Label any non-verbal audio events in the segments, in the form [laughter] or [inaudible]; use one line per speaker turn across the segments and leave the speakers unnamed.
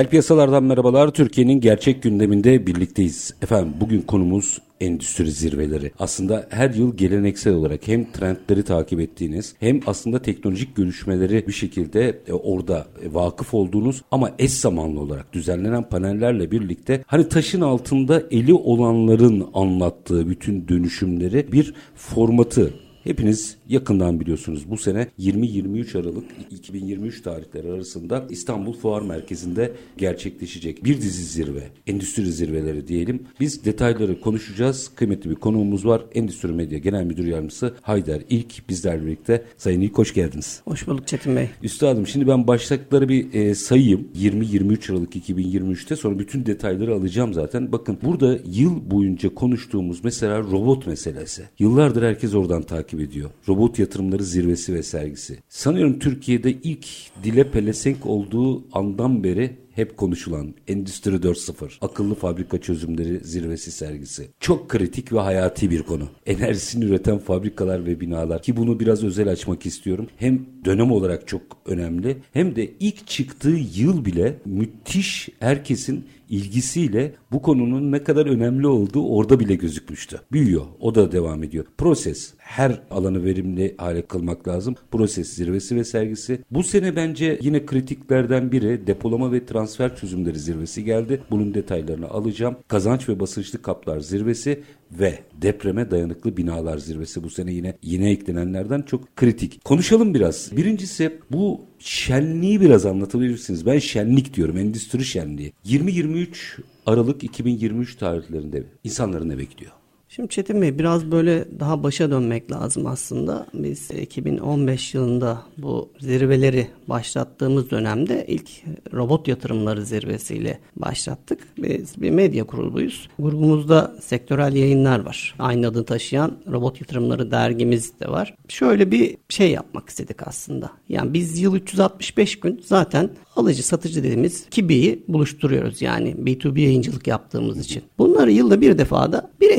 Reel piyasalardan merhabalar. Türkiye'nin gerçek gündeminde birlikteyiz. Efendim bugün konumuz endüstri zirveleri. Aslında her yıl geleneksel olarak hem trendleri takip ettiğiniz hem aslında teknolojik görüşmeleri bir şekilde e, orada e, vakıf olduğunuz ama eş zamanlı olarak düzenlenen panellerle birlikte hani taşın altında eli olanların anlattığı bütün dönüşümleri bir formatı Hepiniz yakından biliyorsunuz bu sene 20-23 Aralık 2023 tarihleri arasında İstanbul Fuar Merkezi'nde gerçekleşecek bir dizi zirve, endüstri zirveleri diyelim. Biz detayları konuşacağız. Kıymetli bir konuğumuz var. Endüstri Medya Genel Müdür Yardımcısı Haydar İlk bizlerle birlikte. Sayın İlk hoş geldiniz.
Hoş bulduk Çetin Bey.
Üstadım şimdi ben başlıkları bir e, sayayım. 20-23 Aralık 2023'te sonra bütün detayları alacağım zaten. Bakın burada yıl boyunca konuştuğumuz mesela robot meselesi. Yıllardır herkes oradan takip takip ediyor. Robot yatırımları zirvesi ve sergisi. Sanıyorum Türkiye'de ilk dile pelesenk olduğu andan beri hep konuşulan Endüstri 4.0 akıllı fabrika çözümleri zirvesi sergisi. Çok kritik ve hayati bir konu. Enerjisini üreten fabrikalar ve binalar ki bunu biraz özel açmak istiyorum. Hem dönem olarak çok önemli hem de ilk çıktığı yıl bile müthiş herkesin ilgisiyle bu konunun ne kadar önemli olduğu orada bile gözükmüştü. Büyüyor. O da devam ediyor. Proses. Her alanı verimli hale kılmak lazım. Proses zirvesi ve sergisi. Bu sene bence yine kritiklerden biri depolama ve transfer çözümleri zirvesi geldi. Bunun detaylarını alacağım. Kazanç ve basınçlı kaplar zirvesi ve depreme dayanıklı binalar zirvesi bu sene yine yine eklenenlerden çok kritik. Konuşalım biraz. Birincisi bu şenliği biraz anlatabilirsiniz. Ben şenlik diyorum. Endüstri şenliği. 20-23 Aralık 2023 tarihlerinde insanların ne bekliyor?
Şimdi Çetin Bey biraz böyle daha başa dönmek lazım aslında. Biz 2015 yılında bu zirveleri başlattığımız dönemde ilk robot yatırımları zirvesiyle başlattık. Biz bir medya kuruluyuz. Grubumuzda sektörel yayınlar var. Aynı adını taşıyan robot yatırımları dergimiz de var. Şöyle bir şey yapmak istedik aslında. Yani biz yıl 365 gün zaten alıcı satıcı dediğimiz kibiyi buluşturuyoruz. Yani B2B yayıncılık yaptığımız için. Bunları yılda bir defada bir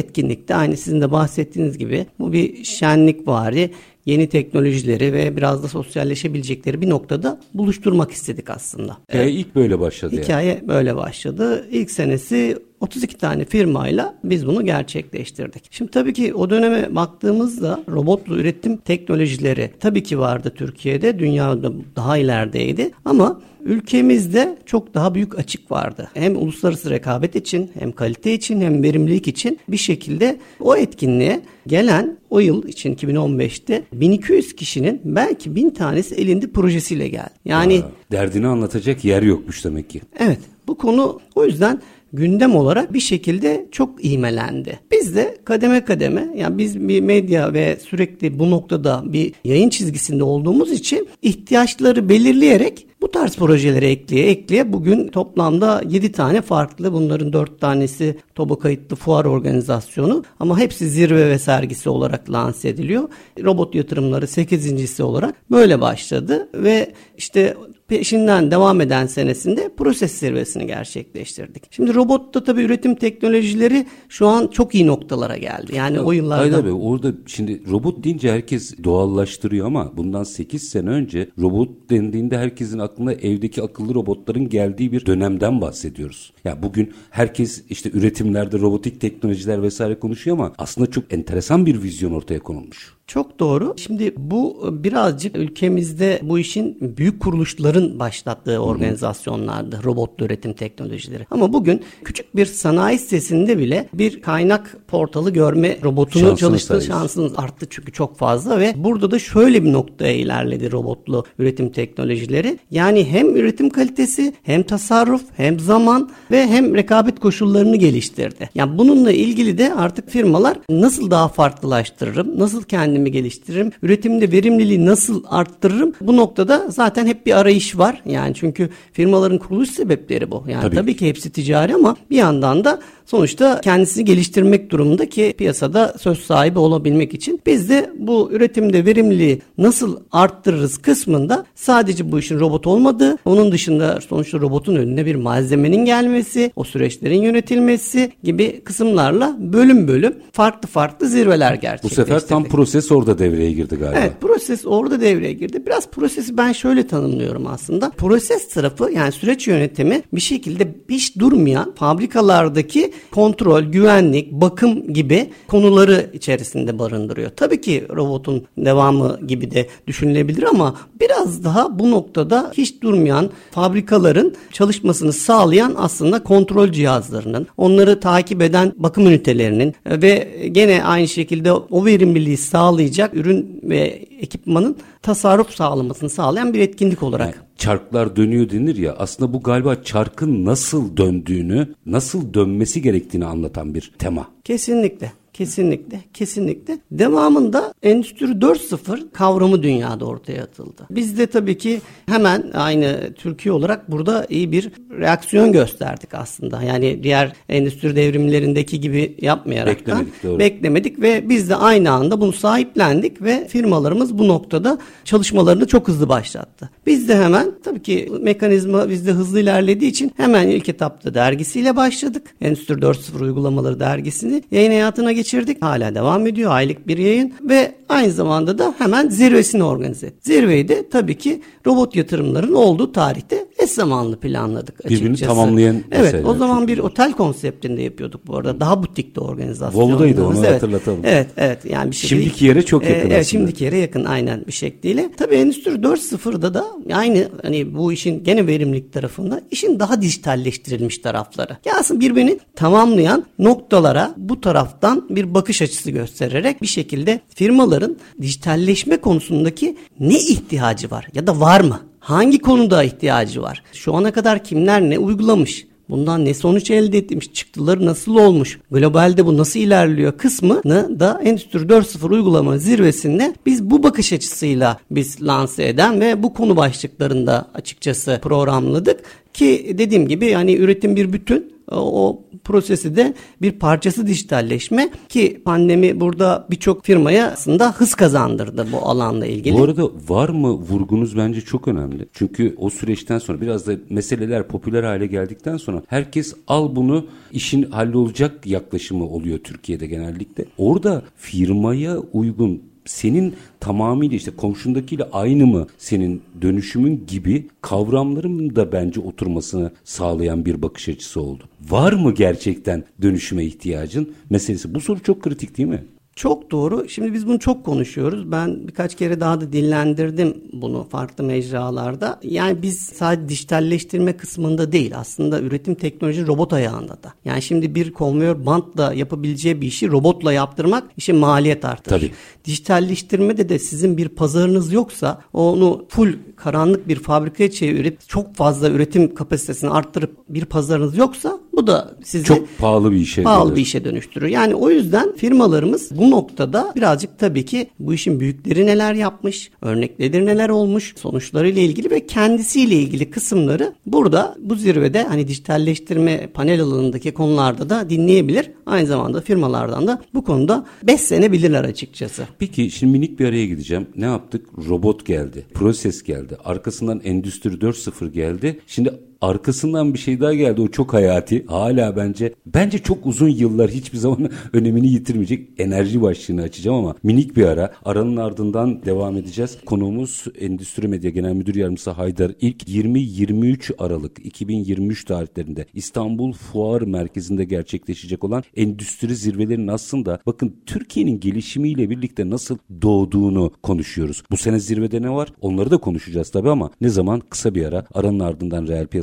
etkinlikte aynı sizin de bahsettiğiniz gibi bu bir şenlik vari yeni teknolojileri ve biraz da sosyalleşebilecekleri bir noktada buluşturmak istedik aslında.
Hikaye evet. ilk böyle başladı.
Hikaye yani. böyle başladı. İlk senesi 32 tane firmayla biz bunu gerçekleştirdik. Şimdi tabii ki o döneme baktığımızda robotlu üretim teknolojileri tabii ki vardı Türkiye'de. Dünyada daha ilerideydi ama ülkemizde çok daha büyük açık vardı. Hem uluslararası rekabet için hem kalite için hem verimlilik için bir şekilde o etkinliğe gelen o yıl için 2015'te 1200 kişinin belki 1000 tanesi elinde projesiyle geldi. Yani Aa,
derdini anlatacak yer yokmuş demek ki.
Evet. Bu konu o yüzden gündem olarak bir şekilde çok iğmelendi. Biz de kademe kademe yani biz bir medya ve sürekli bu noktada bir yayın çizgisinde olduğumuz için ihtiyaçları belirleyerek bu tarz projeleri ekleye ekleye bugün toplamda 7 tane farklı bunların 4 tanesi TOBA kayıtlı fuar organizasyonu ama hepsi zirve ve sergisi olarak lanse ediliyor. Robot yatırımları 8.si olarak böyle başladı ve işte peşinden devam eden senesinde proses zirvesini gerçekleştirdik. Şimdi robotta tabii üretim teknolojileri şu an çok iyi noktalara geldi. Yani o yıllarda...
Hayır abi orada şimdi robot deyince herkes doğallaştırıyor ama bundan 8 sene önce robot dendiğinde herkesin aklına evdeki akıllı robotların geldiği bir dönemden bahsediyoruz. Ya yani bugün herkes işte üretimlerde robotik teknolojiler vesaire konuşuyor ama aslında çok enteresan bir vizyon ortaya konulmuş.
Çok doğru. Şimdi bu birazcık ülkemizde bu işin büyük kuruluşların başlattığı organizasyonlardı. Robotlu üretim teknolojileri. Ama bugün küçük bir sanayi sitesinde bile bir kaynak portalı görme robotunu
Şansınız
çalıştığı
sayesinde.
şansınız arttı çünkü çok fazla ve burada da şöyle bir noktaya ilerledi robotlu üretim teknolojileri. Yani hem üretim kalitesi hem tasarruf hem zaman ve hem rekabet koşullarını geliştirdi. Yani bununla ilgili de artık firmalar nasıl daha farklılaştırırım, nasıl kendimi geliştiririm, üretimde verimliliği nasıl arttırırım bu noktada zaten hep bir arayış var. Yani çünkü firmaların kuruluş sebepleri bu. Yani
Tabii.
tabii ki hepsi ticari ama bir yandan da sonuçta kendisini geliştirmek durumunda ki piyasada söz sahibi olabilmek için biz de bu üretimde verimliliği nasıl arttırırız kısmında sadece bu işin robot olmadığı, onun dışında sonuçta robotun önüne bir malzemenin gelmesi, o süreçlerin yönetilmesi gibi kısımlarla bölüm bölüm farklı farklı zirveler
Bu
gerçekleştirdik.
sefer tam proses orada devreye girdi galiba.
Evet proses orada devreye girdi. Biraz prosesi ben şöyle tanımlıyorum aslında. Proses tarafı yani süreç yönetimi bir şekilde hiç durmayan fabrikalardaki kontrol, güvenlik, bakım gibi konuları içerisinde barındırıyor. Tabii ki robotun devamı gibi de düşünülebilir ama biraz daha bu noktada hiç durmayan fabrikaların çalışmasını sağlayan aslında kontrol cihazlarının, onları takip eden bakım ünitelerinin ve gene aynı şekilde o verimliliği sağlayacak ürün ve ekipmanın tasarruf sağlamasını sağlayan bir etkinlik olarak.
Yani çarklar dönüyor denir ya aslında bu galiba çarkın nasıl döndüğünü, nasıl dönmesi gerektiğini anlatan bir tema.
Kesinlikle. Kesinlikle, kesinlikle. Devamında Endüstri 4.0 kavramı dünyada ortaya atıldı. Biz de tabii ki hemen aynı Türkiye olarak burada iyi bir reaksiyon gösterdik aslında. Yani diğer endüstri devrimlerindeki gibi yapmayarak
Beklemedik, doğru.
beklemedik ve biz de aynı anda bunu sahiplendik ve firmalarımız bu noktada çalışmalarını çok hızlı başlattı. Biz de hemen tabii ki mekanizma bizde hızlı ilerlediği için hemen ilk etapta dergisiyle başladık. Endüstri 4.0 uygulamaları dergisini yayın hayatına geçirdik. Hala devam ediyor. Aylık bir yayın ve aynı zamanda da hemen zirvesini organize ettik. Zirveyi de tabii ki robot yatırımların olduğu tarihte eş zamanlı planladık açıkçası.
Birbirini tamamlayan
Evet o zaman bir otel konseptinde yapıyorduk bu arada. Daha butikte organizasyonlarımız.
Volvo'daydı, onu
evet.
hatırlatalım.
Evet evet yani bir şey
Şimdiki yere çok yakın
Evet
aslında.
şimdiki yere yakın aynen bir şekliyle. Tabii Endüstri 4.0'da da aynı hani bu işin gene verimlilik tarafında işin daha dijitalleştirilmiş tarafları. Ya aslında birbirini tamamlayan noktalara bu taraftan bir bakış açısı göstererek bir şekilde firmaların dijitalleşme konusundaki ne ihtiyacı var ya da var mı? Hangi konuda ihtiyacı var? Şu ana kadar kimler ne uygulamış? Bundan ne sonuç elde etmiş, çıktıları nasıl olmuş, globalde bu nasıl ilerliyor kısmını da Endüstri 4.0 uygulama zirvesinde biz bu bakış açısıyla biz lanse eden ve bu konu başlıklarında açıkçası programladık. Ki dediğim gibi yani üretim bir bütün o prosesi de bir parçası dijitalleşme ki pandemi burada birçok firmaya aslında hız kazandırdı bu alanla ilgili.
Bu arada var mı vurgunuz bence çok önemli. Çünkü o süreçten sonra biraz da meseleler popüler hale geldikten sonra herkes al bunu işin hallolacak yaklaşımı oluyor Türkiye'de genellikle. Orada firmaya uygun senin tamamıyla işte komşundakiyle aynı mı senin dönüşümün gibi kavramların da bence oturmasını sağlayan bir bakış açısı oldu. Var mı gerçekten dönüşüme ihtiyacın meselesi? Bu soru çok kritik değil mi?
Çok doğru. Şimdi biz bunu çok konuşuyoruz. Ben birkaç kere daha da dillendirdim bunu farklı mecralarda. Yani biz sadece dijitalleştirme kısmında değil aslında üretim teknoloji robot ayağında da. Yani şimdi bir konveyör bantla yapabileceği bir işi robotla yaptırmak işin maliyet artırır.
Tabii.
Dijitalleştirmede de sizin bir pazarınız yoksa onu full karanlık bir fabrikaya çevirip çok fazla üretim kapasitesini arttırıp bir pazarınız yoksa bu da sizi
Çok pahalı bir işe
pahalı
gelir.
bir işe dönüştürür. Yani o yüzden firmalarımız bu noktada birazcık tabii ki bu işin büyükleri neler yapmış, örnekleri neler olmuş, sonuçlarıyla ilgili ve kendisiyle ilgili kısımları burada bu zirvede hani dijitalleştirme panel alanındaki konularda da dinleyebilir. Aynı zamanda firmalardan da bu konuda beslenebilirler açıkçası.
Peki şimdi minik bir araya gideceğim. Ne yaptık? Robot geldi. Proses geldi. Arkasından Endüstri 4.0 geldi. Şimdi Arkasından bir şey daha geldi. O çok hayati. Hala bence bence çok uzun yıllar hiçbir zaman [laughs] önemini yitirmeyecek enerji başlığını açacağım ama minik bir ara. Aranın ardından devam edeceğiz. Konuğumuz Endüstri Medya Genel Müdür Yardımcısı Haydar İlk 20-23 Aralık 2023 tarihlerinde İstanbul Fuar Merkezi'nde gerçekleşecek olan endüstri zirvelerinin aslında bakın Türkiye'nin gelişimiyle birlikte nasıl doğduğunu konuşuyoruz. Bu sene zirvede ne var? Onları da konuşacağız tabii ama ne zaman? Kısa bir ara. Aranın ardından reel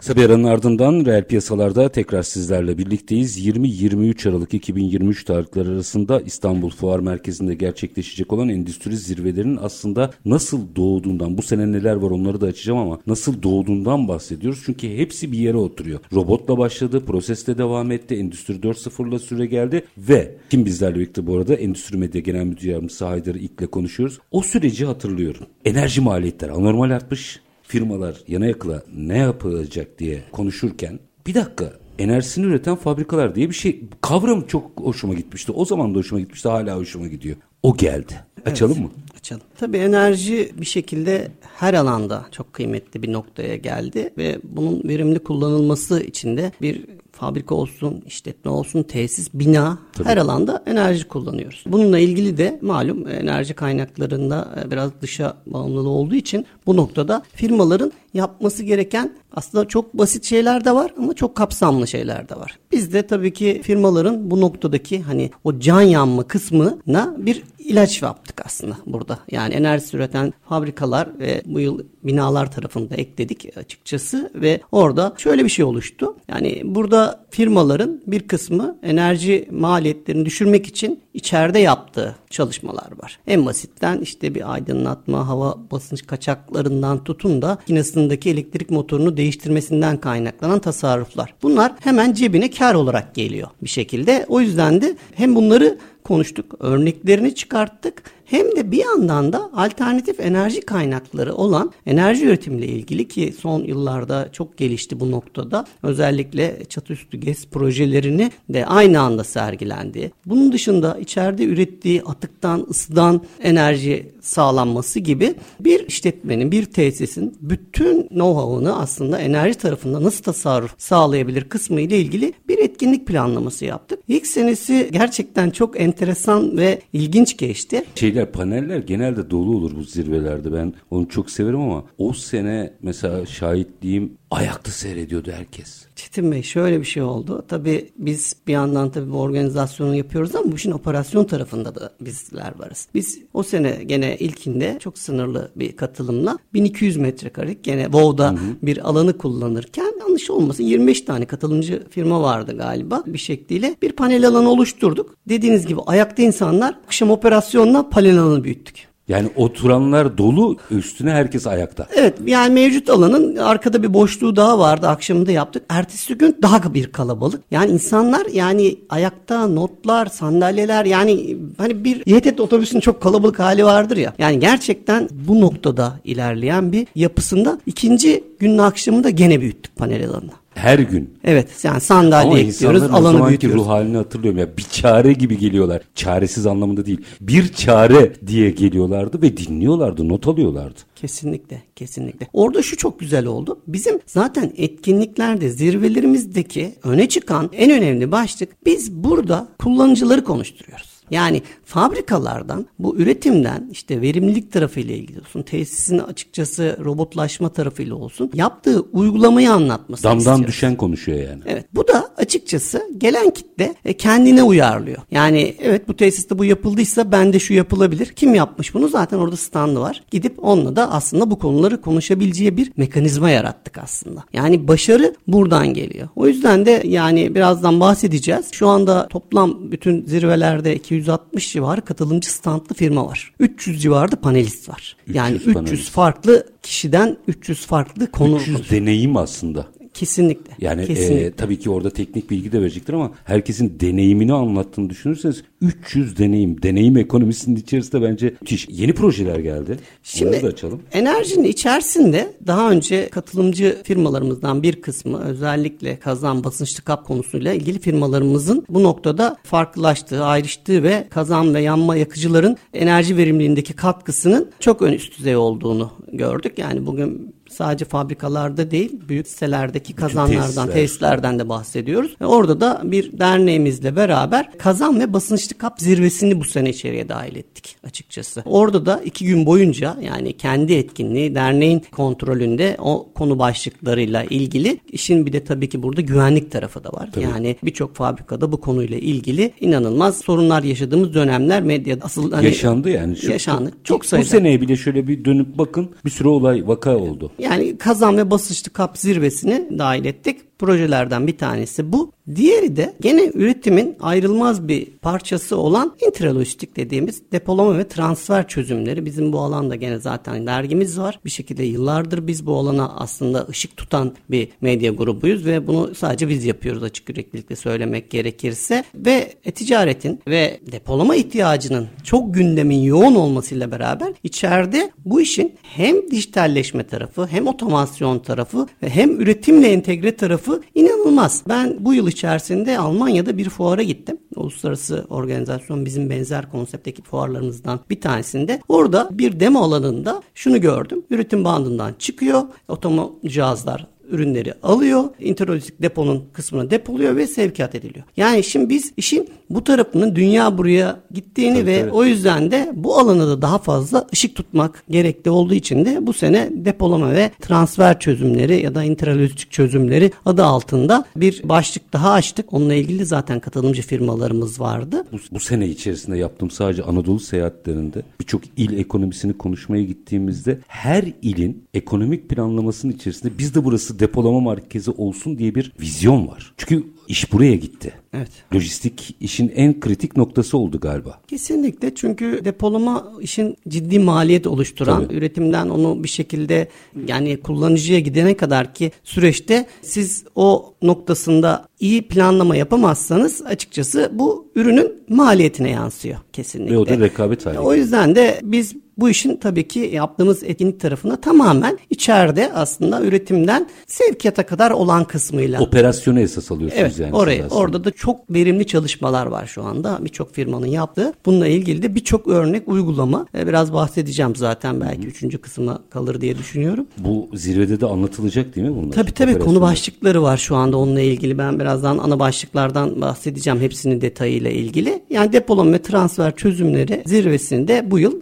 Kısa bir aranın ardından reel piyasalarda tekrar sizlerle birlikteyiz. 20-23 Aralık 2023 tarihleri arasında İstanbul Fuar Merkezi'nde gerçekleşecek olan endüstri zirvelerinin aslında nasıl doğduğundan, bu sene neler var onları da açacağım ama nasıl doğduğundan bahsediyoruz. Çünkü hepsi bir yere oturuyor. Robotla başladı, prosesle devam etti, Endüstri 4.0'la süre geldi ve kim bizlerle birlikte bu arada Endüstri Medya Genel Müdür Yardımcısı Haydar İlk'le konuşuyoruz. O süreci hatırlıyorum. Enerji maliyetleri anormal artmış firmalar yana yakıla ne yapılacak diye konuşurken bir dakika enerjisini üreten fabrikalar diye bir şey kavram çok hoşuma gitmişti. O zaman da hoşuma gitmişti hala hoşuma gidiyor. O geldi. Açalım evet, mı?
Açalım. Tabii enerji bir şekilde her alanda çok kıymetli bir noktaya geldi ve bunun verimli kullanılması için de bir fabrika olsun, işletme olsun, tesis, bina Tabii. her alanda enerji kullanıyoruz. Bununla ilgili de malum enerji kaynaklarında e, biraz dışa bağımlılığı olduğu için bu noktada firmaların yapması gereken aslında çok basit şeyler de var ama çok kapsamlı şeyler de var. Biz de tabii ki firmaların bu noktadaki hani o can yanma kısmına bir ilaç yaptık aslında burada. Yani enerji üreten fabrikalar ve bu yıl binalar tarafında ekledik açıkçası ve orada şöyle bir şey oluştu. Yani burada firmaların bir kısmı enerji maliyetlerini düşürmek için içeride yaptığı çalışmalar var. En basitten işte bir aydınlatma, hava basınç kaçaklarından tutun da makinesindeki elektrik motorunu değiştirmesinden kaynaklanan tasarruflar. Bunlar hemen cebine kar olarak geliyor bir şekilde. O yüzden de hem bunları konuştuk, örneklerini çıkarttık hem de bir yandan da alternatif enerji kaynakları olan enerji üretimiyle ilgili ki son yıllarda çok gelişti bu noktada. Özellikle çatı GES projelerini de aynı anda sergilendi. Bunun dışında içeride ürettiği atıktan, ısıdan enerji sağlanması gibi bir işletmenin, bir tesisin bütün know-how'ını aslında enerji tarafında nasıl tasarruf sağlayabilir kısmı ile ilgili bir etkinlik planlaması yaptık. İlk senesi gerçekten çok enteresan ve ilginç geçti.
Şeyler paneller genelde dolu olur bu zirvelerde. Ben onu çok severim ama o sene mesela şahitliğim ayakta seyrediyordu herkes.
Çetin Bey şöyle bir şey oldu. Tabii biz bir yandan tabii bu organizasyonu yapıyoruz ama bu işin operasyon tarafında da bizler varız. Biz o sene gene ilkinde çok sınırlı bir katılımla 1200 metrekarelik gene WOW'da bir alanı kullanırken yanlış olmasın 25 tane katılımcı firma vardı galiba bir şekliyle. Bir panel alanı oluşturduk. Dediğiniz gibi ayakta insanlar akşam operasyonla panel alanı büyüttük.
Yani oturanlar dolu üstüne herkes ayakta.
Evet yani mevcut alanın arkada bir boşluğu daha vardı akşamında yaptık. Ertesi gün daha bir kalabalık. Yani insanlar yani ayakta notlar sandalyeler yani hani bir YTT otobüsün çok kalabalık hali vardır ya. Yani gerçekten bu noktada ilerleyen bir yapısında ikinci günün akşamında gene büyüttük panel alanını.
Her gün.
Evet yani sandalye Ama ekliyoruz alanı büyütüyoruz.
ruh halini hatırlıyorum ya bir çare gibi geliyorlar. Çaresiz anlamında değil. Bir çare diye geliyorlardı ve dinliyorlardı not alıyorlardı.
Kesinlikle kesinlikle. Orada şu çok güzel oldu. Bizim zaten etkinliklerde zirvelerimizdeki öne çıkan en önemli başlık biz burada kullanıcıları konuşturuyoruz. Yani fabrikalardan bu üretimden işte verimlilik tarafıyla ilgili olsun, tesisin açıkçası robotlaşma tarafıyla olsun yaptığı uygulamayı anlatması
Damdan
istiyoruz.
düşen konuşuyor yani.
Evet. Bu da açıkçası gelen kitle e, kendine uyarlıyor. Yani evet bu tesiste bu yapıldıysa bende şu yapılabilir. Kim yapmış bunu? Zaten orada standı var. Gidip onunla da aslında bu konuları konuşabileceği bir mekanizma yarattık aslında. Yani başarı buradan geliyor. O yüzden de yani birazdan bahsedeceğiz. Şu anda toplam bütün zirvelerde 200 260 civarı katılımcı standlı firma var. 300 civarında panelist var. 300 yani 300 panelist. farklı kişiden 300 farklı konu.
300 deneyim aslında.
Kesinlikle.
Yani
Kesinlikle.
E, tabii ki orada teknik bilgi de verecektir ama herkesin deneyimini anlattığını düşünürseniz 300 deneyim, deneyim ekonomisinin içerisinde bence müthiş. Yeni projeler geldi. Onları da açalım.
Enerjinin içerisinde daha önce katılımcı firmalarımızdan bir kısmı özellikle kazan basınçlı kap konusuyla ilgili firmalarımızın bu noktada farklılaştığı, ayrıştığı ve kazan ve yanma yakıcıların enerji verimliliğindeki katkısının çok ön üst düzey olduğunu gördük. Yani bugün sadece fabrikalarda değil büyük sitelerdeki kazanlardan,
tesisler.
tesislerden de bahsediyoruz. Ve orada da bir derneğimizle beraber kazan ve basınçlı kap zirvesini bu sene içeriye dahil ettik açıkçası. Orada da iki gün boyunca yani kendi etkinliği derneğin kontrolünde o konu başlıklarıyla ilgili işin bir de tabii ki burada güvenlik tarafı da var. Yani birçok fabrikada bu konuyla ilgili inanılmaz sorunlar yaşadığımız dönemler medyada asıl hani
Yaşandı yani. Şu-
yaşandı. Çok
Bu
sayıda.
seneye bile şöyle bir dönüp bakın bir sürü olay vaka oldu.
Yani kazan ve basınçlı kap zirvesini dahil ettik. Projelerden bir tanesi bu. Diğeri de gene üretimin ayrılmaz bir parçası olan intralojistik dediğimiz depolama ve transfer çözümleri. Bizim bu alanda gene zaten dergimiz var. Bir şekilde yıllardır biz bu alana aslında ışık tutan bir medya grubuyuz ve bunu sadece biz yapıyoruz açık yüreklilikle söylemek gerekirse. Ve e-ticaretin ve depolama ihtiyacının çok gündemin yoğun olmasıyla beraber içeride bu işin hem dijitalleşme tarafı hem otomasyon tarafı ve hem üretimle entegre tarafı inanılmaz. Ben bu yıl içerisinde Almanya'da bir fuara gittim. Uluslararası organizasyon bizim benzer konseptteki fuarlarımızdan bir tanesinde. Orada bir demo alanında şunu gördüm. Üretim bandından çıkıyor. Otomo cihazlar ürünleri alıyor. interlojistik deponun kısmına depoluyor ve sevkiyat ediliyor. Yani şimdi biz işin bu tarafının dünya buraya gittiğini
Tabii,
ve
tabii.
o yüzden de bu alana da daha fazla ışık tutmak gerekli olduğu için de bu sene depolama ve transfer çözümleri ya da interlojistik çözümleri adı altında bir başlık daha açtık. Onunla ilgili zaten katılımcı firmalarımız vardı.
Bu, bu sene içerisinde yaptığım sadece Anadolu seyahatlerinde birçok il ekonomisini konuşmaya gittiğimizde her ilin ekonomik planlamasının içerisinde biz de burası depolama merkezi olsun diye bir vizyon var. Çünkü iş buraya gitti.
Evet.
Lojistik işin en kritik noktası oldu galiba.
Kesinlikle çünkü depolama işin ciddi maliyet oluşturan
Tabii.
üretimden onu bir şekilde yani kullanıcıya gidene kadar ki süreçte siz o noktasında iyi planlama yapamazsanız açıkçası bu ürünün maliyetine yansıyor kesinlikle.
Ve o da rekabet hali.
O yüzden de biz bu işin tabii ki yaptığımız etkinlik tarafına tamamen içeride aslında üretimden sevkiyata kadar olan kısmıyla.
Operasyonu esas alıyorsunuz
Evet
yani.
oraya
aslında.
orada da çok verimli çalışmalar var şu anda birçok firmanın yaptığı. Bununla ilgili de birçok örnek uygulama E, biraz bahsedeceğim zaten belki üçüncü kısma kalır diye düşünüyorum.
Bu zirvede de anlatılacak değil mi bunlar?
Tabii tabii konu başlıkları var şu anda onunla ilgili. Ben birazdan ana başlıklardan bahsedeceğim hepsinin detayıyla ilgili. Yani depolama ve transfer çözümleri zirvesinde bu yıl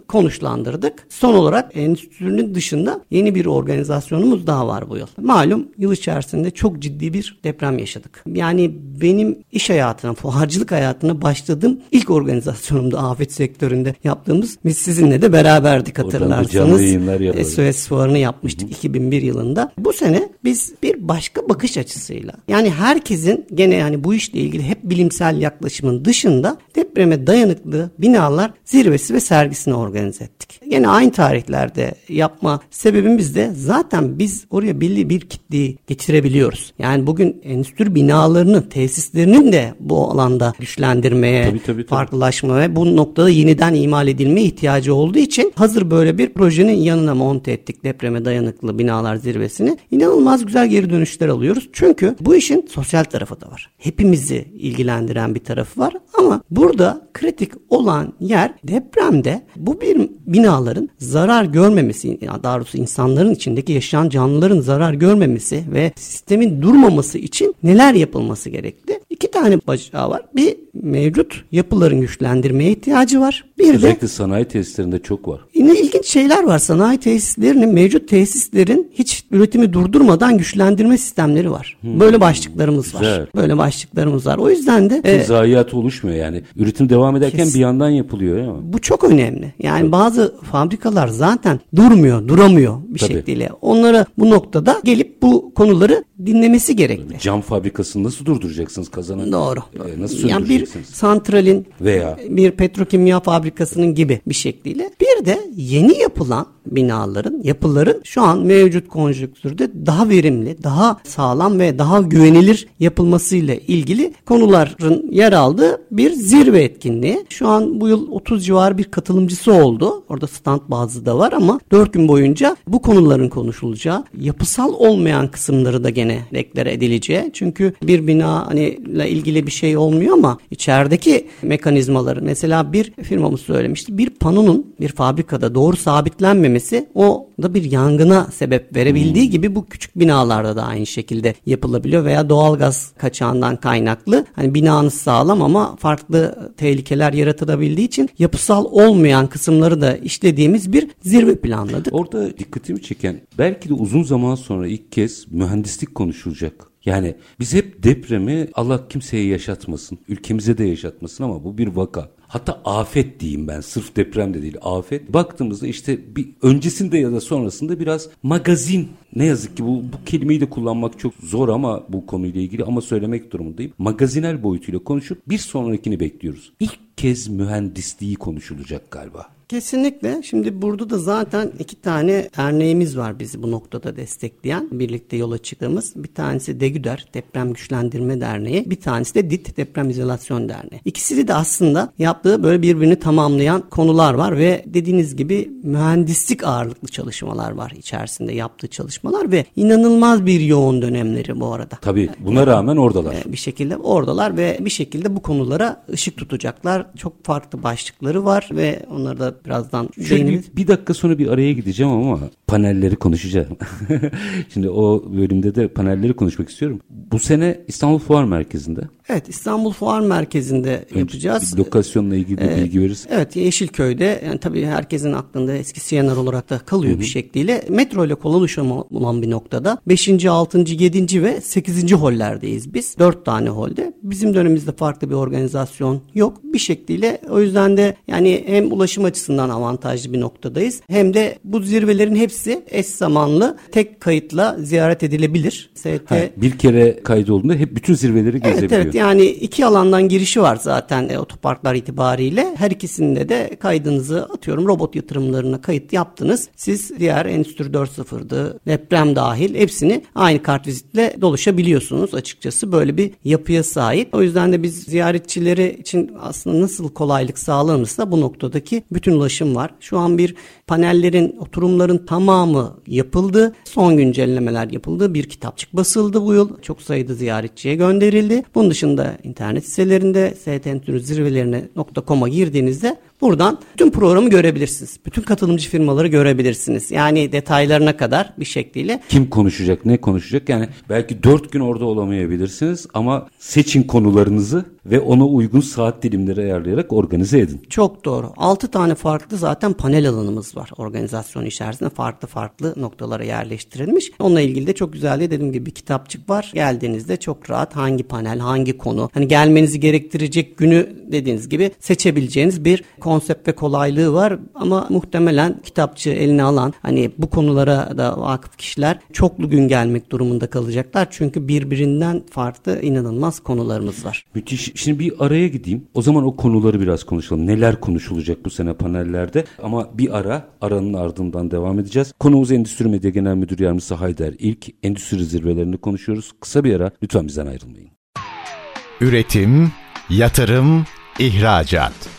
konuşlandırdık. Son olarak endüstrinin dışında yeni bir organizasyonumuz daha var bu yıl. Malum yıl içerisinde çok ciddi bir deprem yaşadık. Yani benim iş hayatına, fuarcılık hayatına başladığım ilk organizasyonumda afet sektöründe yaptığımız biz sizinle de beraberdik hatırlarsanız. SOS fuarını yapmıştık 2001 yılında. Bu sene biz bir başka bakış açısıyla yani herkesin gene yani bu işle ilgili hep bilimsel yaklaşımın dışında depreme dayanıklı binalar zirvesi ve sergisini organize ettik. Yine aynı tarihlerde yapma sebebimiz de zaten biz oraya belli bir kitleyi getirebiliyoruz. Yani bugün endüstri binalarının tesislerinin de bu alanda güçlendirmeye,
Tabii, tabii, tabii.
farklılaşma ve bu noktada yeniden imal edilme ihtiyacı olduğu için hazır böyle bir projenin yanına monte ettik depreme dayanıklı binalar zirvesini. İnanılmaz güzel geri dönüşler alıyoruz. Çünkü bu işin sosyal tarafı da var. Hepimizi ilgilendiren bir tarafı var ama burada kritik olan yer depremde bu bir binaların zarar görmemesi, daha doğrusu insanların içindeki yaşayan canlıların zarar görmemesi ve sistemin durmaması için neler yapılması gerekli? İki tane bacağı var. Bir mevcut yapıların güçlendirmeye ihtiyacı var. Bir de
Özellikle sanayi tesislerinde çok var.
Yine ilginç şeyler var. Sanayi tesislerinin, mevcut tesislerin hiç üretimi durdurmadan güçlendirme sistemleri var. Böyle başlıklarımız
Hmm. Güzel.
var. Böyle başlıklarımız var. O yüzden de e,
oluşmuyor yani. Üretim devam ederken
Kes-
bir yandan yapılıyor mi?
bu çok önemli. Yani bazı fabrikalar zaten durmuyor, duramıyor bir
Tabii.
şekilde. Onlara bu noktada gelip bu konuları dinlemesi gerekli.
Cam fabrikasını nasıl durduracaksınız kazanı?
Doğru.
Ee, nasıl
yani bir santralin
Veya
bir petrokimya fabrikasının gibi bir şekliyle. Bir de yeni yapılan binaların, yapıların şu an mevcut konjonktürde daha verimli, daha sağlam ve daha güvenilir yapılmasıyla ilgili konuların yer aldığı bir zirve etkinliği. Şu an bu yıl 30 civarı bir katılımcısı oldu. Orada stand bazı da var ama 4 gün boyunca bu konuların konuşulacağı, yapısal olmayan kısımları da gene deklare edileceği. Çünkü bir bina hani ile ilgili bir şey olmuyor ama içerideki mekanizmaları mesela bir firmamız söylemişti. Bir panonun bir fabrikada doğru sabitlenmemesi o da bir yangına sebep verebildiği hmm. gibi bu küçük binalarda da aynı şekilde yapılabiliyor veya doğalgaz kaçağından kaynaklı hani binanız sağlam ama farklı tehlikeler yaratılabildiği için yapısal olmayan kısımları da işlediğimiz bir zirve planladık.
Orada dikkatimi çeken belki de uzun zaman sonra ilk kez mühendislik konuşulacak. Yani biz hep depremi Allah kimseye yaşatmasın, ülkemize de yaşatmasın ama bu bir vaka. Hatta afet diyeyim ben sırf deprem de değil afet. Baktığımızda işte bir öncesinde ya da sonrasında biraz magazin ne yazık ki bu, bu kelimeyi de kullanmak çok zor ama bu konuyla ilgili ama söylemek durumundayım. Magazinel boyutuyla konuşup bir sonrakini bekliyoruz. İlk kez mühendisliği konuşulacak galiba.
Kesinlikle. Şimdi burada da zaten iki tane derneğimiz var bizi bu noktada destekleyen. Birlikte yola çıktığımız. Bir tanesi DEGÜDER Deprem Güçlendirme Derneği. Bir tanesi de DİT Deprem İzolasyon Derneği. İkisi de aslında yaptığı böyle birbirini tamamlayan konular var ve dediğiniz gibi mühendislik ağırlıklı çalışmalar var içerisinde yaptığı çalışmalar ve inanılmaz bir yoğun dönemleri bu arada.
Tabii buna rağmen oradalar.
Bir şekilde oradalar ve bir şekilde bu konulara ışık tutacaklar. Çok farklı başlıkları var ve onları da birazdan
değiniriz. Bir, bir dakika sonra bir araya gideceğim ama panelleri konuşacağım. [laughs] Şimdi o bölümde de panelleri konuşmak istiyorum. Bu sene İstanbul Fuar Merkezi'nde.
Evet İstanbul Fuar Merkezi'nde Önce yapacağız.
Bir lokasyonla ilgili bir ee, bilgi verirsin.
Evet Yeşilköy'de yani tabii herkesin aklında eski Siyanar olarak da kalıyor Hı-hı. bir şekliyle. Metro ile kolay ulaşımı olan bir noktada 5. 6. 7. ve 8. hollerdeyiz biz. 4 tane holde. Bizim dönemimizde farklı bir organizasyon yok. Bir şekliyle o yüzden de yani hem ulaşım açısından avantajlı bir noktadayız. Hem de bu zirvelerin hepsi eş zamanlı tek kayıtla ziyaret edilebilir.
ST... Ha, bir kere kayıt olduğunda hep bütün zirveleri gezebiliyor.
Evet evet yani iki alandan girişi var zaten e, otoparklar itibariyle. Her ikisinde de kaydınızı atıyorum robot yatırımlarına kayıt yaptınız. Siz diğer Endüstri 4.0'dı, deprem dahil hepsini aynı kart vizitle dolaşabiliyorsunuz açıkçası. Böyle bir yapıya sahip. O yüzden de biz ziyaretçileri için aslında nasıl kolaylık sağlanırsa bu noktadaki bütün ulaşım var. Şu an bir panellerin, oturumların tamamı yapıldı. Son güncellemeler yapıldı. Bir kitapçık basıldı bu yıl. Çok sayıda ziyaretçiye gönderildi. Bunun dışında internet sitelerinde STN zirvelerine.com'a girdiğinizde Buradan tüm programı görebilirsiniz. Bütün katılımcı firmaları görebilirsiniz. Yani detaylarına kadar bir şekliyle.
Kim konuşacak, ne konuşacak? Yani belki dört gün orada olamayabilirsiniz ama seçin konularınızı ve ona uygun saat dilimleri ayarlayarak organize edin.
Çok doğru. Altı tane farklı zaten panel alanımız var organizasyon içerisinde. Farklı farklı noktalara yerleştirilmiş. Onunla ilgili de çok güzel dediğim gibi bir kitapçık var. Geldiğinizde çok rahat hangi panel, hangi konu, hani gelmenizi gerektirecek günü dediğiniz gibi seçebileceğiniz bir konsept ve kolaylığı var ama muhtemelen kitapçı eline alan hani bu konulara da vakıf kişiler çoklu gün gelmek durumunda kalacaklar. Çünkü birbirinden farklı inanılmaz konularımız var.
Müthiş. Şimdi bir araya gideyim. O zaman o konuları biraz konuşalım. Neler konuşulacak bu sene panellerde? Ama bir ara, aranın ardından devam edeceğiz. Konumuz Endüstri Medya Genel Müdür Yardımcısı Haydar İlk. Endüstri zirvelerini konuşuyoruz. Kısa bir ara. Lütfen bizden ayrılmayın.
Üretim, yatırım, ihracat.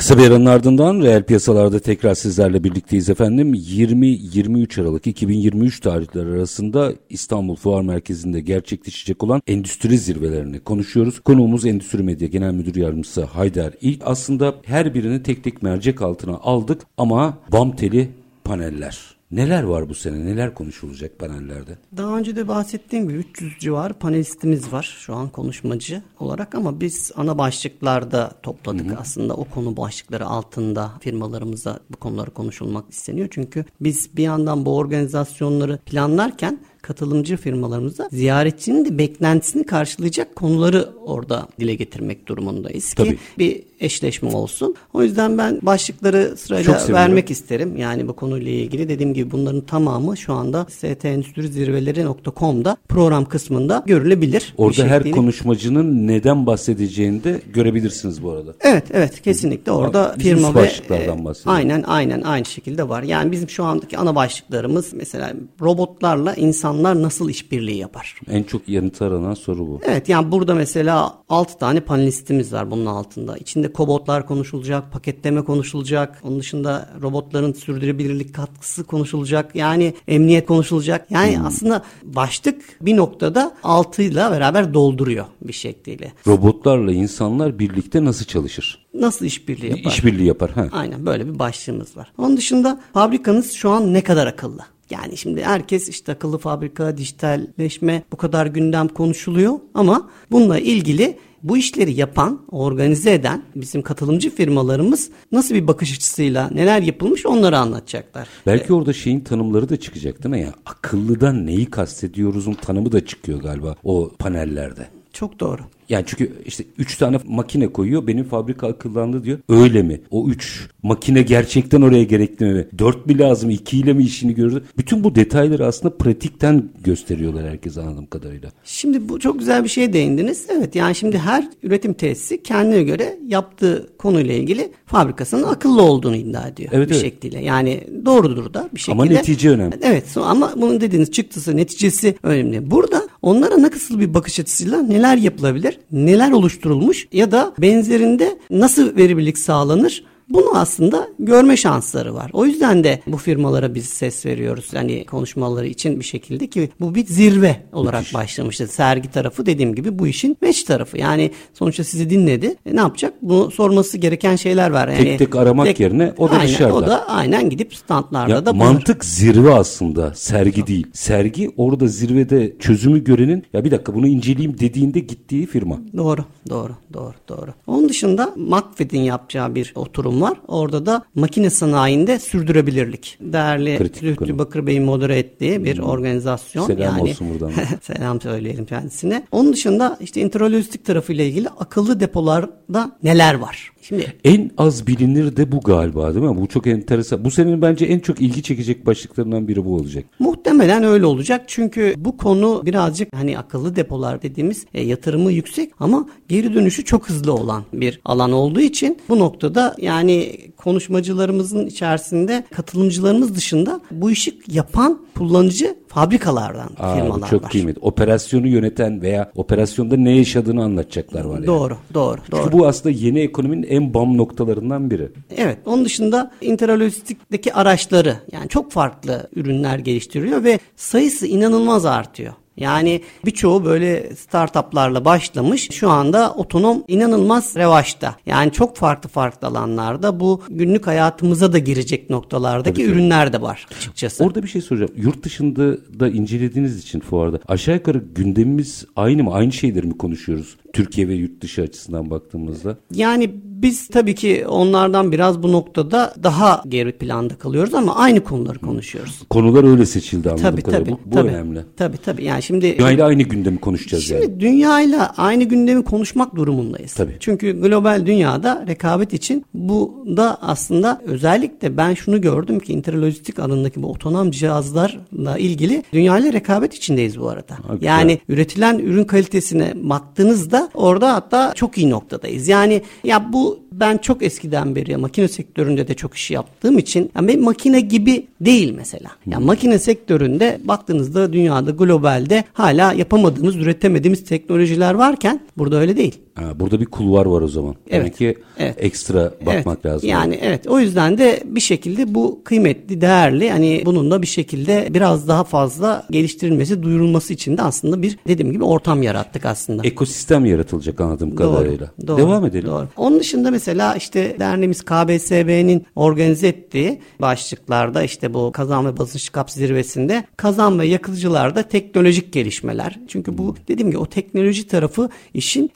Kısa bir aranın ardından reel piyasalarda tekrar sizlerle birlikteyiz efendim. 20-23 Aralık 2023 tarihleri arasında İstanbul Fuar Merkezi'nde gerçekleşecek olan endüstri zirvelerini konuşuyoruz. Konuğumuz Endüstri Medya Genel Müdür Yardımcısı Haydar İlk. Aslında her birini tek tek mercek altına aldık ama bam teli paneller Neler var bu sene? Neler konuşulacak panellerde?
Daha önce de bahsettiğim gibi 300 civarı panelistimiz var şu an konuşmacı olarak ama biz ana başlıklarda topladık. Hı hı. Aslında o konu başlıkları altında firmalarımıza bu konuları konuşulmak isteniyor. Çünkü biz bir yandan bu organizasyonları planlarken katılımcı firmalarımıza ziyaretçinin de beklentisini karşılayacak konuları orada dile getirmek durumundayız ki
Tabii.
bir eşleşme olsun. O yüzden ben başlıkları sırayla vermek isterim. Yani bu konuyla ilgili dediğim gibi bunların tamamı şu anda stendüstrizirveleri.com'da program kısmında görülebilir.
Orada her konuşmacının neden bahsedeceğini de görebilirsiniz bu arada.
Evet evet kesinlikle orada
Bizim
firma ve
başlıklardan
e, aynen aynen aynı şekilde var. Yani bizim şu andaki ana başlıklarımız mesela robotlarla insanlar nasıl işbirliği yapar?
En çok yanıtı aranan soru bu.
Evet yani burada mesela 6 tane panelistimiz var bunun altında. İçinde kobotlar konuşulacak, paketleme konuşulacak. Onun dışında robotların sürdürülebilirlik katkısı konuşulacak. Yani emniyet konuşulacak. Yani
Hmm.
aslında başlık bir noktada altıyla beraber dolduruyor bir şekliyle.
Robotlarla insanlar birlikte nasıl çalışır?
Nasıl işbirliği yapar?
İşbirliği yapar. Ha.
Aynen böyle bir başlığımız var. Onun dışında fabrikanız şu an ne kadar akıllı? Yani şimdi herkes işte akıllı fabrika, dijitalleşme bu kadar gündem konuşuluyor ama bununla ilgili bu işleri yapan, organize eden bizim katılımcı firmalarımız nasıl bir bakış açısıyla neler yapılmış onları anlatacaklar.
Belki orada şeyin tanımları da çıkacak değil mi ya? Akıllıdan neyi kastediyoruzun tanımı da çıkıyor galiba o panellerde.
Çok doğru.
Yani çünkü işte üç tane makine koyuyor. Benim fabrika akıllandı diyor. Öyle mi? O üç makine gerçekten oraya gerekli mi? Dört mi lazım? iki ile mi işini görür? Bütün bu detayları aslında pratikten gösteriyorlar herkes anladığım kadarıyla.
Şimdi bu çok güzel bir şeye değindiniz. Evet yani şimdi her üretim tesisi kendine göre yaptığı konuyla ilgili fabrikasının akıllı olduğunu iddia ediyor
Evet,
bir
evet.
şekilde. Yani doğrudur da bir şekilde.
Ama netice önemli.
Evet ama bunun dediğiniz çıktısı neticesi önemli. Burada onlara nasıl bir bakış açısıyla neler yapılabilir, neler oluşturulmuş ya da benzerinde nasıl verimlilik sağlanır bunu aslında görme şansları var. O yüzden de bu firmalara biz ses veriyoruz. Yani konuşmaları için bir şekilde ki bu bir zirve olarak
Müthiş.
başlamıştı. Sergi tarafı dediğim gibi bu işin meç tarafı. Yani sonuçta sizi dinledi. E, ne yapacak? Bunu sorması gereken şeyler var. Yani
Tek tek aramak yerine o da
aynen,
dışarıda.
O da aynen gidip standlarda
Ya
da bulunur.
mantık zirve aslında sergi değil. Sergi orada zirvede çözümü görenin ya bir dakika bunu inceleyeyim dediğinde gittiği firma.
Doğru, doğru, doğru, doğru. Onun dışında McFit'in yapacağı bir oturum var. Orada da makine sanayinde sürdürülebilirlik. Değerli
konu.
Bakır Bey'in modere ettiği bir organizasyon.
Selam olsun buradan. [laughs]
selam söyleyelim kendisine. Onun dışında işte intralojistik tarafıyla ilgili akıllı depolarda neler var? Şimdi
En az bilinir de bu galiba değil mi? Bu çok enteresan. Bu senin bence en çok ilgi çekecek başlıklarından biri bu olacak.
Muhtemelen öyle olacak çünkü bu konu birazcık hani akıllı depolar dediğimiz e, yatırımı yüksek ama geri dönüşü çok hızlı olan bir alan olduğu için bu noktada yani konuşmacılarımızın içerisinde katılımcılarımız dışında bu işi yapan kullanıcı fabrikalardan
Aa,
firmalar
çok
var.
kıymetli. Operasyonu yöneten veya operasyonda ne yaşadığını anlatacaklar var yani.
Doğru, doğru, doğru.
Çünkü bu aslında yeni ekonominin en bam noktalarından biri.
Evet. Onun dışında interlojistik'teki araçları yani çok farklı ürünler geliştiriyor ve sayısı inanılmaz artıyor. Yani birçoğu böyle startuplarla başlamış. Şu anda otonom inanılmaz revaçta. Yani çok farklı farklı alanlarda bu günlük hayatımıza da girecek noktalardaki
Tabii,
ürünler de var açıkçası.
Orada bir şey soracağım. Yurt dışında da incelediğiniz için fuarda aşağı yukarı gündemimiz aynı mı? Aynı şeyleri mi konuşuyoruz? Türkiye ve yurt dışı açısından baktığımızda.
Yani biz tabii ki onlardan biraz bu noktada daha geri planda kalıyoruz ama aynı konuları konuşuyoruz.
Konular öyle seçildi anladığım
Tabii
kadarıyla.
tabii.
Bu, bu
tabii,
önemli.
Tabii tabii. Yani şimdi
Dünyayla aynı gündemi konuşacağız
Şimdi
yani.
dünyayla aynı gündemi konuşmak durumundayız.
Tabii.
Çünkü global dünyada rekabet için bu da aslında özellikle ben şunu gördüm ki interlojistik alanındaki bu otonom cihazlarla ilgili dünyayla rekabet içindeyiz bu arada.
Güzel.
yani üretilen ürün kalitesine baktığınızda orada hatta çok iyi noktadayız. Yani ya bu ben çok eskiden beri makine sektöründe de çok iş yaptığım için yani makine gibi değil mesela. Yani makine sektöründe baktığınızda dünyada globalde hala yapamadığımız, üretemediğimiz teknolojiler varken burada öyle değil.
Ha, burada bir kulvar var o zaman.
Evet,
Demek ki
evet.
ekstra bakmak
evet,
lazım.
Yani evet o yüzden de bir şekilde bu kıymetli, değerli hani bununla bir şekilde biraz daha fazla geliştirilmesi, duyurulması için de aslında bir dediğim gibi ortam yarattık aslında.
Ekosistem yaratılacak anladığım kadarıyla.
Doğru,
Devam edelim.
Doğru. Onun dışında Mesela işte derneğimiz KBSB'nin organize ettiği başlıklarda işte bu kazan ve basınç kap zirvesinde kazan ve yakıcılarda teknolojik gelişmeler. Çünkü bu dediğim gibi o teknoloji tarafı işin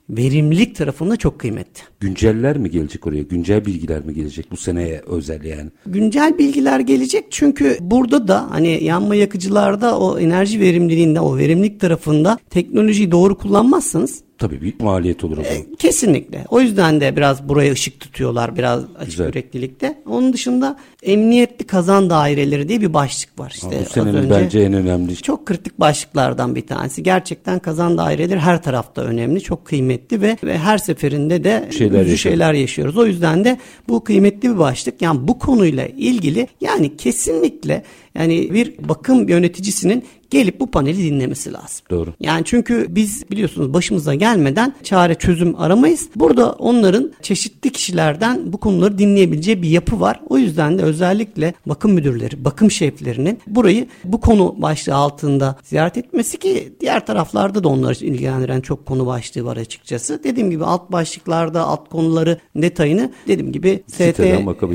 verimlilik tarafında çok kıymetli.
Günceller mi gelecek oraya? Güncel bilgiler mi gelecek bu seneye özel yani?
Güncel bilgiler gelecek çünkü burada da hani yanma yakıcılarda o enerji verimliliğinde o verimlilik tarafında teknolojiyi doğru kullanmazsanız
Tabii bir maliyet olur o zaman.
E, kesinlikle. O yüzden de biraz buraya ışık tutuyorlar biraz açık
Güzel.
yüreklilikte. Onun dışında emniyetli kazan daireleri diye bir başlık var. İşte
bu
az
senenin
önce-
bence en önemli
çok kritik başlıklardan bir tanesi. Gerçekten kazan daireleri her tarafta önemli, çok kıymetli ve, ve her seferinde de
Şeyler yaşıyoruz.
şeyler yaşıyoruz. O yüzden de bu kıymetli bir başlık. Yani bu konuyla ilgili yani kesinlikle yani bir bakım yöneticisinin gelip bu paneli dinlemesi lazım.
Doğru.
Yani çünkü biz biliyorsunuz başımıza gelmeden çare çözüm aramayız. Burada onların çeşitli kişilerden bu konuları dinleyebileceği bir yapı var. O yüzden de özellikle bakım müdürleri, bakım şeflerinin burayı bu konu başlığı altında ziyaret etmesi ki diğer taraflarda da onları ilgilendiren çok konu başlığı var açıkçası. Dediğim gibi alt başlıklarda alt konuları detayını dediğim gibi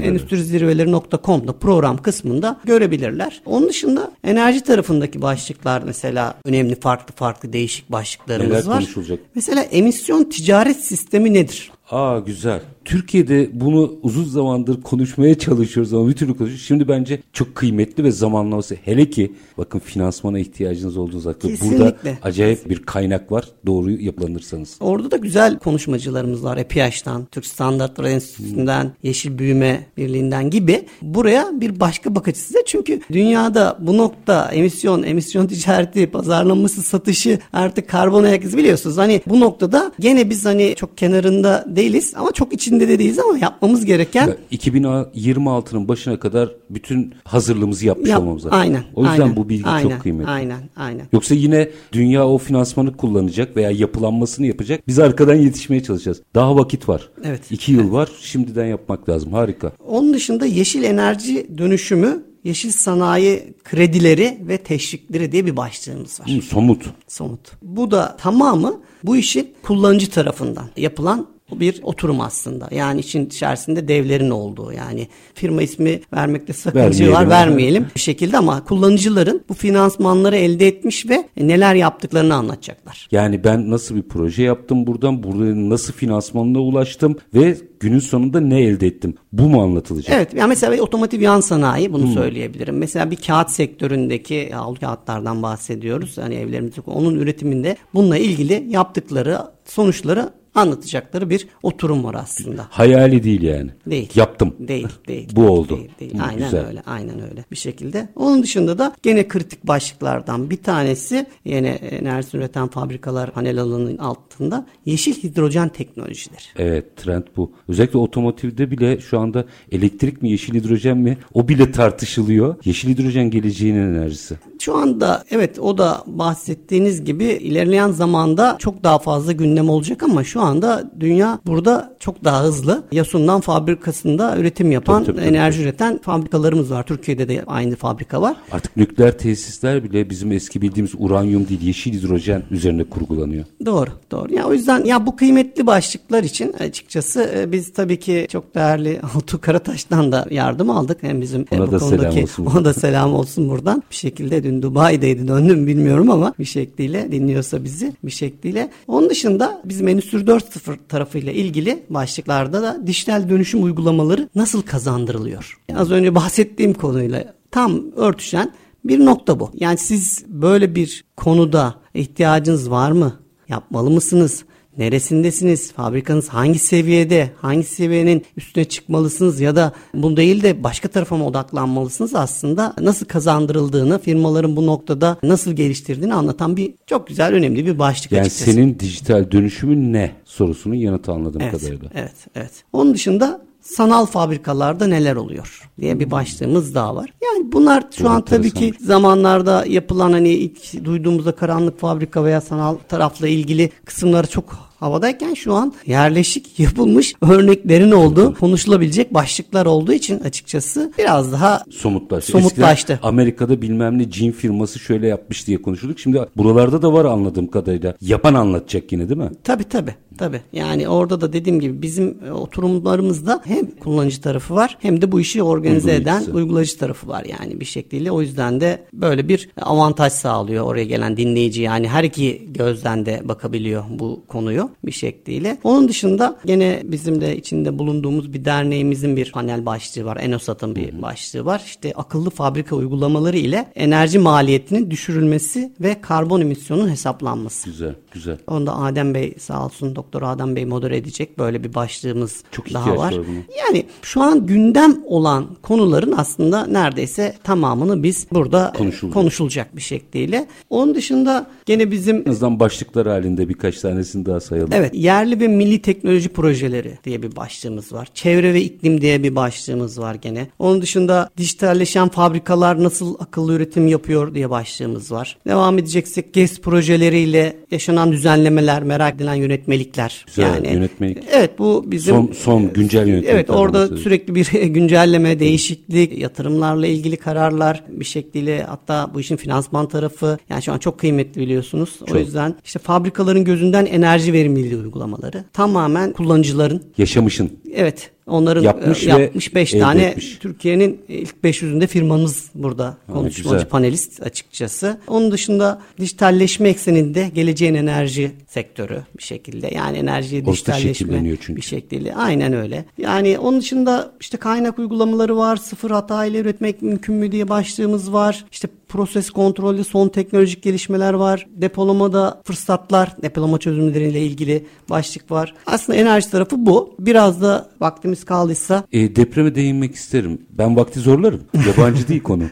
endüstrizirveleri.com'da program kısmında görebilirler. Onun dışında enerji tarafındaki başlıklar mesela önemli farklı farklı değişik başlıklarımız
Neler
var.
konuşulacak?
Mesela emisyon ticaret sistemi nedir?
Aa güzel. Türkiye'de bunu uzun zamandır konuşmaya çalışıyoruz ama bir türlü konuşuyoruz. Şimdi bence çok kıymetli ve zamanlaması. Hele ki bakın finansmana ihtiyacınız olduğunuz hakkında. Burada acayip bir kaynak var. Doğru yapılanırsanız.
Orada da güzel konuşmacılarımız var. EPİAŞ'tan, Türk Standartları Enstitüsü'nden, Yeşil Büyüme Birliği'nden gibi. Buraya bir başka bakış açısı da çünkü dünyada bu nokta emisyon, emisyon ticareti, pazarlaması, satışı artık karbon ayak izi biliyorsunuz. Hani bu noktada gene biz hani çok kenarında değiliz ama çok içinde de değiliz ama yapmamız gereken
Ya 2026'nın başına kadar bütün hazırlığımızı yapmış
Yap-
olmamız lazım.
Aynen.
O yüzden
aynen,
bu bilgi
aynen,
çok kıymetli.
Aynen, aynen.
Yoksa yine dünya o finansmanı kullanacak veya yapılanmasını yapacak. Biz arkadan yetişmeye çalışacağız. Daha vakit var.
Evet.
İki yıl var. Şimdiden yapmak lazım. Harika.
Onun dışında yeşil enerji dönüşümü, yeşil sanayi kredileri ve teşvikleri diye bir başlığımız var.
Hı, somut.
Somut. Bu da tamamı bu işin kullanıcı tarafından yapılan bir oturum aslında. Yani işin içerisinde devlerin olduğu yani firma ismi vermekte sakınca var vermeyelim bir şekilde ama kullanıcıların bu finansmanları elde etmiş ve neler yaptıklarını anlatacaklar.
Yani ben nasıl bir proje yaptım buradan, burada nasıl finansmanına ulaştım ve günün sonunda ne elde ettim? Bu mu anlatılacak?
Evet yani mesela otomotiv yan sanayi bunu söyleyebilirim. Mesela bir kağıt sektöründeki havlu kağıtlardan bahsediyoruz. Hani evlerimizde onun üretiminde bununla ilgili yaptıkları sonuçları anlatacakları bir oturum var aslında.
Hayali değil yani.
Değil.
Yaptım.
Değil, değil. [laughs]
Bu oldu.
Değil, değil.
Hı,
Aynen
güzel.
öyle, aynen öyle bir şekilde. Onun dışında da gene kritik başlıklardan bir tanesi yine enerji üreten fabrikalar panel alanının altında yeşil hidrojen teknolojileri.
Evet trend bu. Özellikle otomotivde bile şu anda elektrik mi yeşil hidrojen mi o bile tartışılıyor. Yeşil hidrojen geleceğinin enerjisi.
Şu anda evet o da bahsettiğiniz gibi ilerleyen zamanda çok daha fazla gündem olacak ama şu anda dünya burada çok daha hızlı. Yasun'dan fabrikasında üretim yapan,
Tabii, tabii, tabii.
enerji üreten fabrikalarımız var. Türkiye'de de aynı fabrika var.
Artık nükleer tesisler bile bizim eski bildiğimiz uranyum değil yeşil hidrojen üzerine kurgulanıyor.
Doğru, doğru. Ya o yüzden ya bu kıymetli başlıklar için açıkçası e, biz tabii ki çok değerli [laughs] Altuğ Karataş'tan da yardım aldık. Hem bizim e,
Ona
bu
da selam
konudaki
olsun. [laughs]
ona da selam olsun buradan. Bir şekilde dün Dubai'deydi döndüm bilmiyorum ama bir şekliyle dinliyorsa bizi bir şekliyle. Onun dışında bizim Endüstri 4.0 tarafıyla ilgili başlıklarda da dijital dönüşüm uygulamaları nasıl kazandırılıyor? Az önce bahsettiğim konuyla tam örtüşen bir nokta bu. Yani siz böyle bir konuda ihtiyacınız var mı? Yapmalı mısınız? Neresindesiniz? Fabrikanız hangi seviyede? Hangi seviyenin üstüne çıkmalısınız ya da bu değil de başka tarafa mı odaklanmalısınız? Aslında nasıl kazandırıldığını, firmaların bu noktada nasıl geliştirdiğini anlatan bir çok güzel önemli bir başlık
Yani
açıkçası.
senin dijital dönüşümün ne sorusunun yanıtı anladığım
Evet,
kadarıyla.
evet, evet. Onun dışında sanal fabrikalarda neler oluyor diye bir başlığımız daha var. Yani bunlar şu an tabii ki zamanlarda yapılan hani ilk duyduğumuzda karanlık fabrika veya sanal tarafla ilgili kısımları çok havadayken şu an yerleşik yapılmış örneklerin olduğu konuşulabilecek başlıklar olduğu için açıkçası biraz daha
somutlaştı.
Somutlaştı.
Eskiden Amerika'da bilmem ne cin firması şöyle yapmış diye konuşuyorduk. Şimdi buralarda da var anladığım kadarıyla. Yapan anlatacak yine değil mi?
Tabii tabii. Tabii. Yani orada da dediğim gibi bizim e, oturumlarımızda hem kullanıcı tarafı var hem de bu işi organize eden uygulayıcı tarafı var yani bir şekliyle. O yüzden de böyle bir avantaj sağlıyor oraya gelen dinleyici. Yani her iki gözden de bakabiliyor bu konuyu bir şekliyle. Onun dışında gene bizim de içinde bulunduğumuz bir derneğimizin bir panel başlığı var. Enosat'ın bir başlığı var. İşte akıllı fabrika uygulamaları ile enerji maliyetinin düşürülmesi ve karbon emisyonunun hesaplanması.
Güzel, güzel.
Onu da Adem Bey sağ olsun Doktor Adem Bey modere edecek. Böyle bir başlığımız
Çok
daha var.
var buna.
Yani şu an gündem olan konuların aslında neredeyse tamamını biz burada
Konuşulacak.
konuşulacak bir şekliyle. Onun dışında gene bizim
En başlıklar halinde birkaç tanesini daha sayalım.
Evet, yerli ve milli teknoloji projeleri diye bir başlığımız var. Çevre ve iklim diye bir başlığımız var gene. Onun dışında dijitalleşen fabrikalar nasıl akıllı üretim yapıyor diye başlığımız var. Devam edeceksek GES projeleriyle yaşanan düzenlemeler, merak edilen yönetmelikler.
Güzel, yönetmelik.
Evet, bu bizim
Son- son güncel yönetmeliklerden
Evet, orada
bahsediyoruz.
sürekli bir [laughs] güncelleme, değişiklik, yatırımlarla ilgili kararlar bir şekliyle hatta bu işin finansman tarafı yani şu an çok kıymetli biliyorsunuz. O
Çok.
yüzden işte fabrikaların gözünden enerji verimliliği uygulamaları tamamen kullanıcıların
Yaşamışın.
evet onların
Yapmış
e, yapmış 5
elde
tane. Türkiye'nin ilk 500'ünde firmamız burada konuşmacı panelist açıkçası. Onun dışında dijitalleşme ekseninde geleceğin enerji sektörü bir şekilde yani enerjiye
Orta
dijitalleşme
çünkü.
bir şekliyle aynen öyle. Yani onun dışında işte kaynak uygulamaları var. Sıfır hata ile üretmek mümkün mü diye başlığımız var. İşte proses kontrolü son teknolojik gelişmeler var. Depolamada fırsatlar, depolama çözümleriyle ilgili başlık var. Aslında enerji tarafı bu. Biraz da vaktimiz kaldıysa
E, depreme değinmek isterim. Ben vakti zorlarım. [laughs] Yabancı değil konu.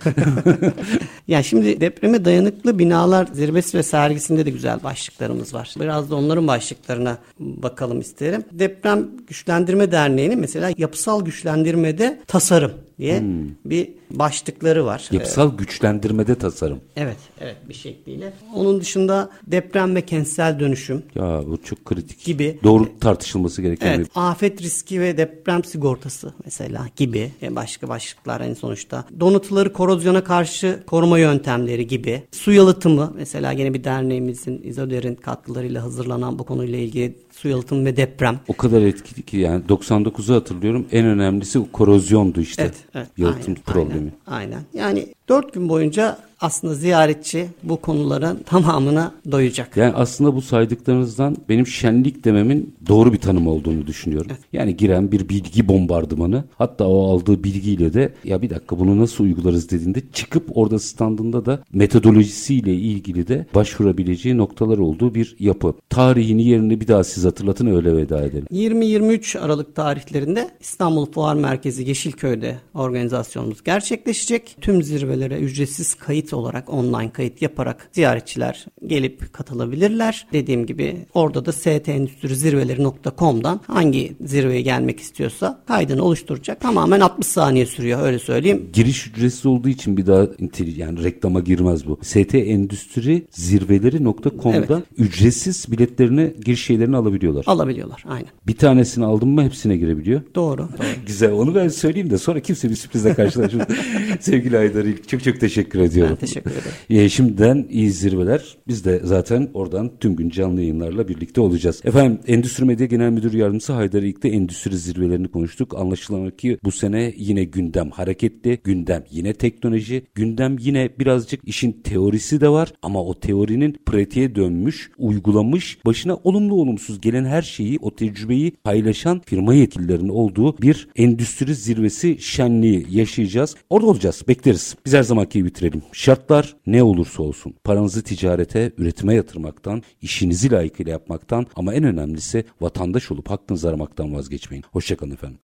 [laughs]
yani şimdi depreme dayanıklı binalar zirvesi ve sergisinde de güzel başlıklarımız var. Biraz da onların başlıklarına bakalım isterim. Deprem Güçlendirme Derneği'nin mesela yapısal güçlendirmede tasarım diye bir başlıkları var.
Yapısal güçlendirmede tasarım.
Evet, evet bir şekliyle. Onun dışında deprem ve kentsel dönüşüm
Ya bu çok kritik.
Gibi.
Doğru tartışılması gereken
Evet, afet riski ve deprem sigortası mesela gibi e, başka başlıklar en sonuçta. Donatıları korozyona karşı koruma yöntemleri gibi. Su yalıtımı mesela yine bir derneğimizin İzoder'in katkılarıyla hazırlanan bu konuyla ilgili su yalıtımı ve deprem.
O kadar etkili ki yani 99'u hatırlıyorum. En önemlisi korozyondu işte.
Evet, evet.
Yalıtım
aynen,
problemi.
Aynen, aynen. Yani dört gün boyunca aslında ziyaretçi bu konuların tamamına doyacak.
Yani aslında bu saydıklarınızdan benim şenlik dememin doğru bir tanım olduğunu düşünüyorum. Yani giren bir bilgi bombardımanı hatta o aldığı bilgiyle de ya bir dakika bunu nasıl uygularız dediğinde çıkıp orada standında da metodolojisiyle ilgili de başvurabileceği noktalar olduğu bir yapı. Tarihini yerini bir daha siz hatırlatın öyle veda edelim.
20-23 Aralık tarihlerinde İstanbul Fuar Merkezi Yeşilköy'de organizasyonumuz gerçekleşecek. Tüm zirvelere ücretsiz kayıt olarak online kayıt yaparak ziyaretçiler gelip katılabilirler. Dediğim gibi orada da stendüstrizirveleri.com'dan hangi zirveye gelmek istiyorsa kaydını oluşturacak. Tamamen 60 saniye sürüyor öyle söyleyeyim.
Giriş ücretsiz olduğu için bir daha yani reklama girmez bu. ST Endüstri Zirveleri.com'da ücretsiz biletlerini giriş şeylerini alabiliyorlar.
Alabiliyorlar aynen.
Bir tanesini aldın mı hepsine girebiliyor.
Doğru. [laughs]
Güzel onu ben söyleyeyim de sonra kimse bir sürprizle karşılaşmasın. [laughs] Sevgili Haydar İlk çok çok teşekkür ediyorum.
Teşekkür ederim. [laughs]
Ee, şimdiden iyi zirveler. Biz de zaten oradan tüm gün canlı yayınlarla birlikte olacağız. Efendim Endüstri Medya Genel Müdür Yardımcısı Haydar İlk'te endüstri zirvelerini konuştuk. Anlaşılan ki bu sene yine gündem hareketli, gündem yine teknoloji, gündem yine birazcık işin teorisi de var ama o teorinin pratiğe dönmüş, uygulamış, başına olumlu olumsuz gelen her şeyi, o tecrübeyi paylaşan firma yetkililerinin olduğu bir endüstri zirvesi şenliği yaşayacağız. Orada olacağız, bekleriz. Biz her zamanki bitirelim. Şartlar ne olursa olsun paranızı ticarete, üretime yatırmaktan, işinizi layıkıyla yapmaktan ama en önemlisi vatandaş olup hakkınızı aramaktan vazgeçmeyin. Hoşçakalın efendim.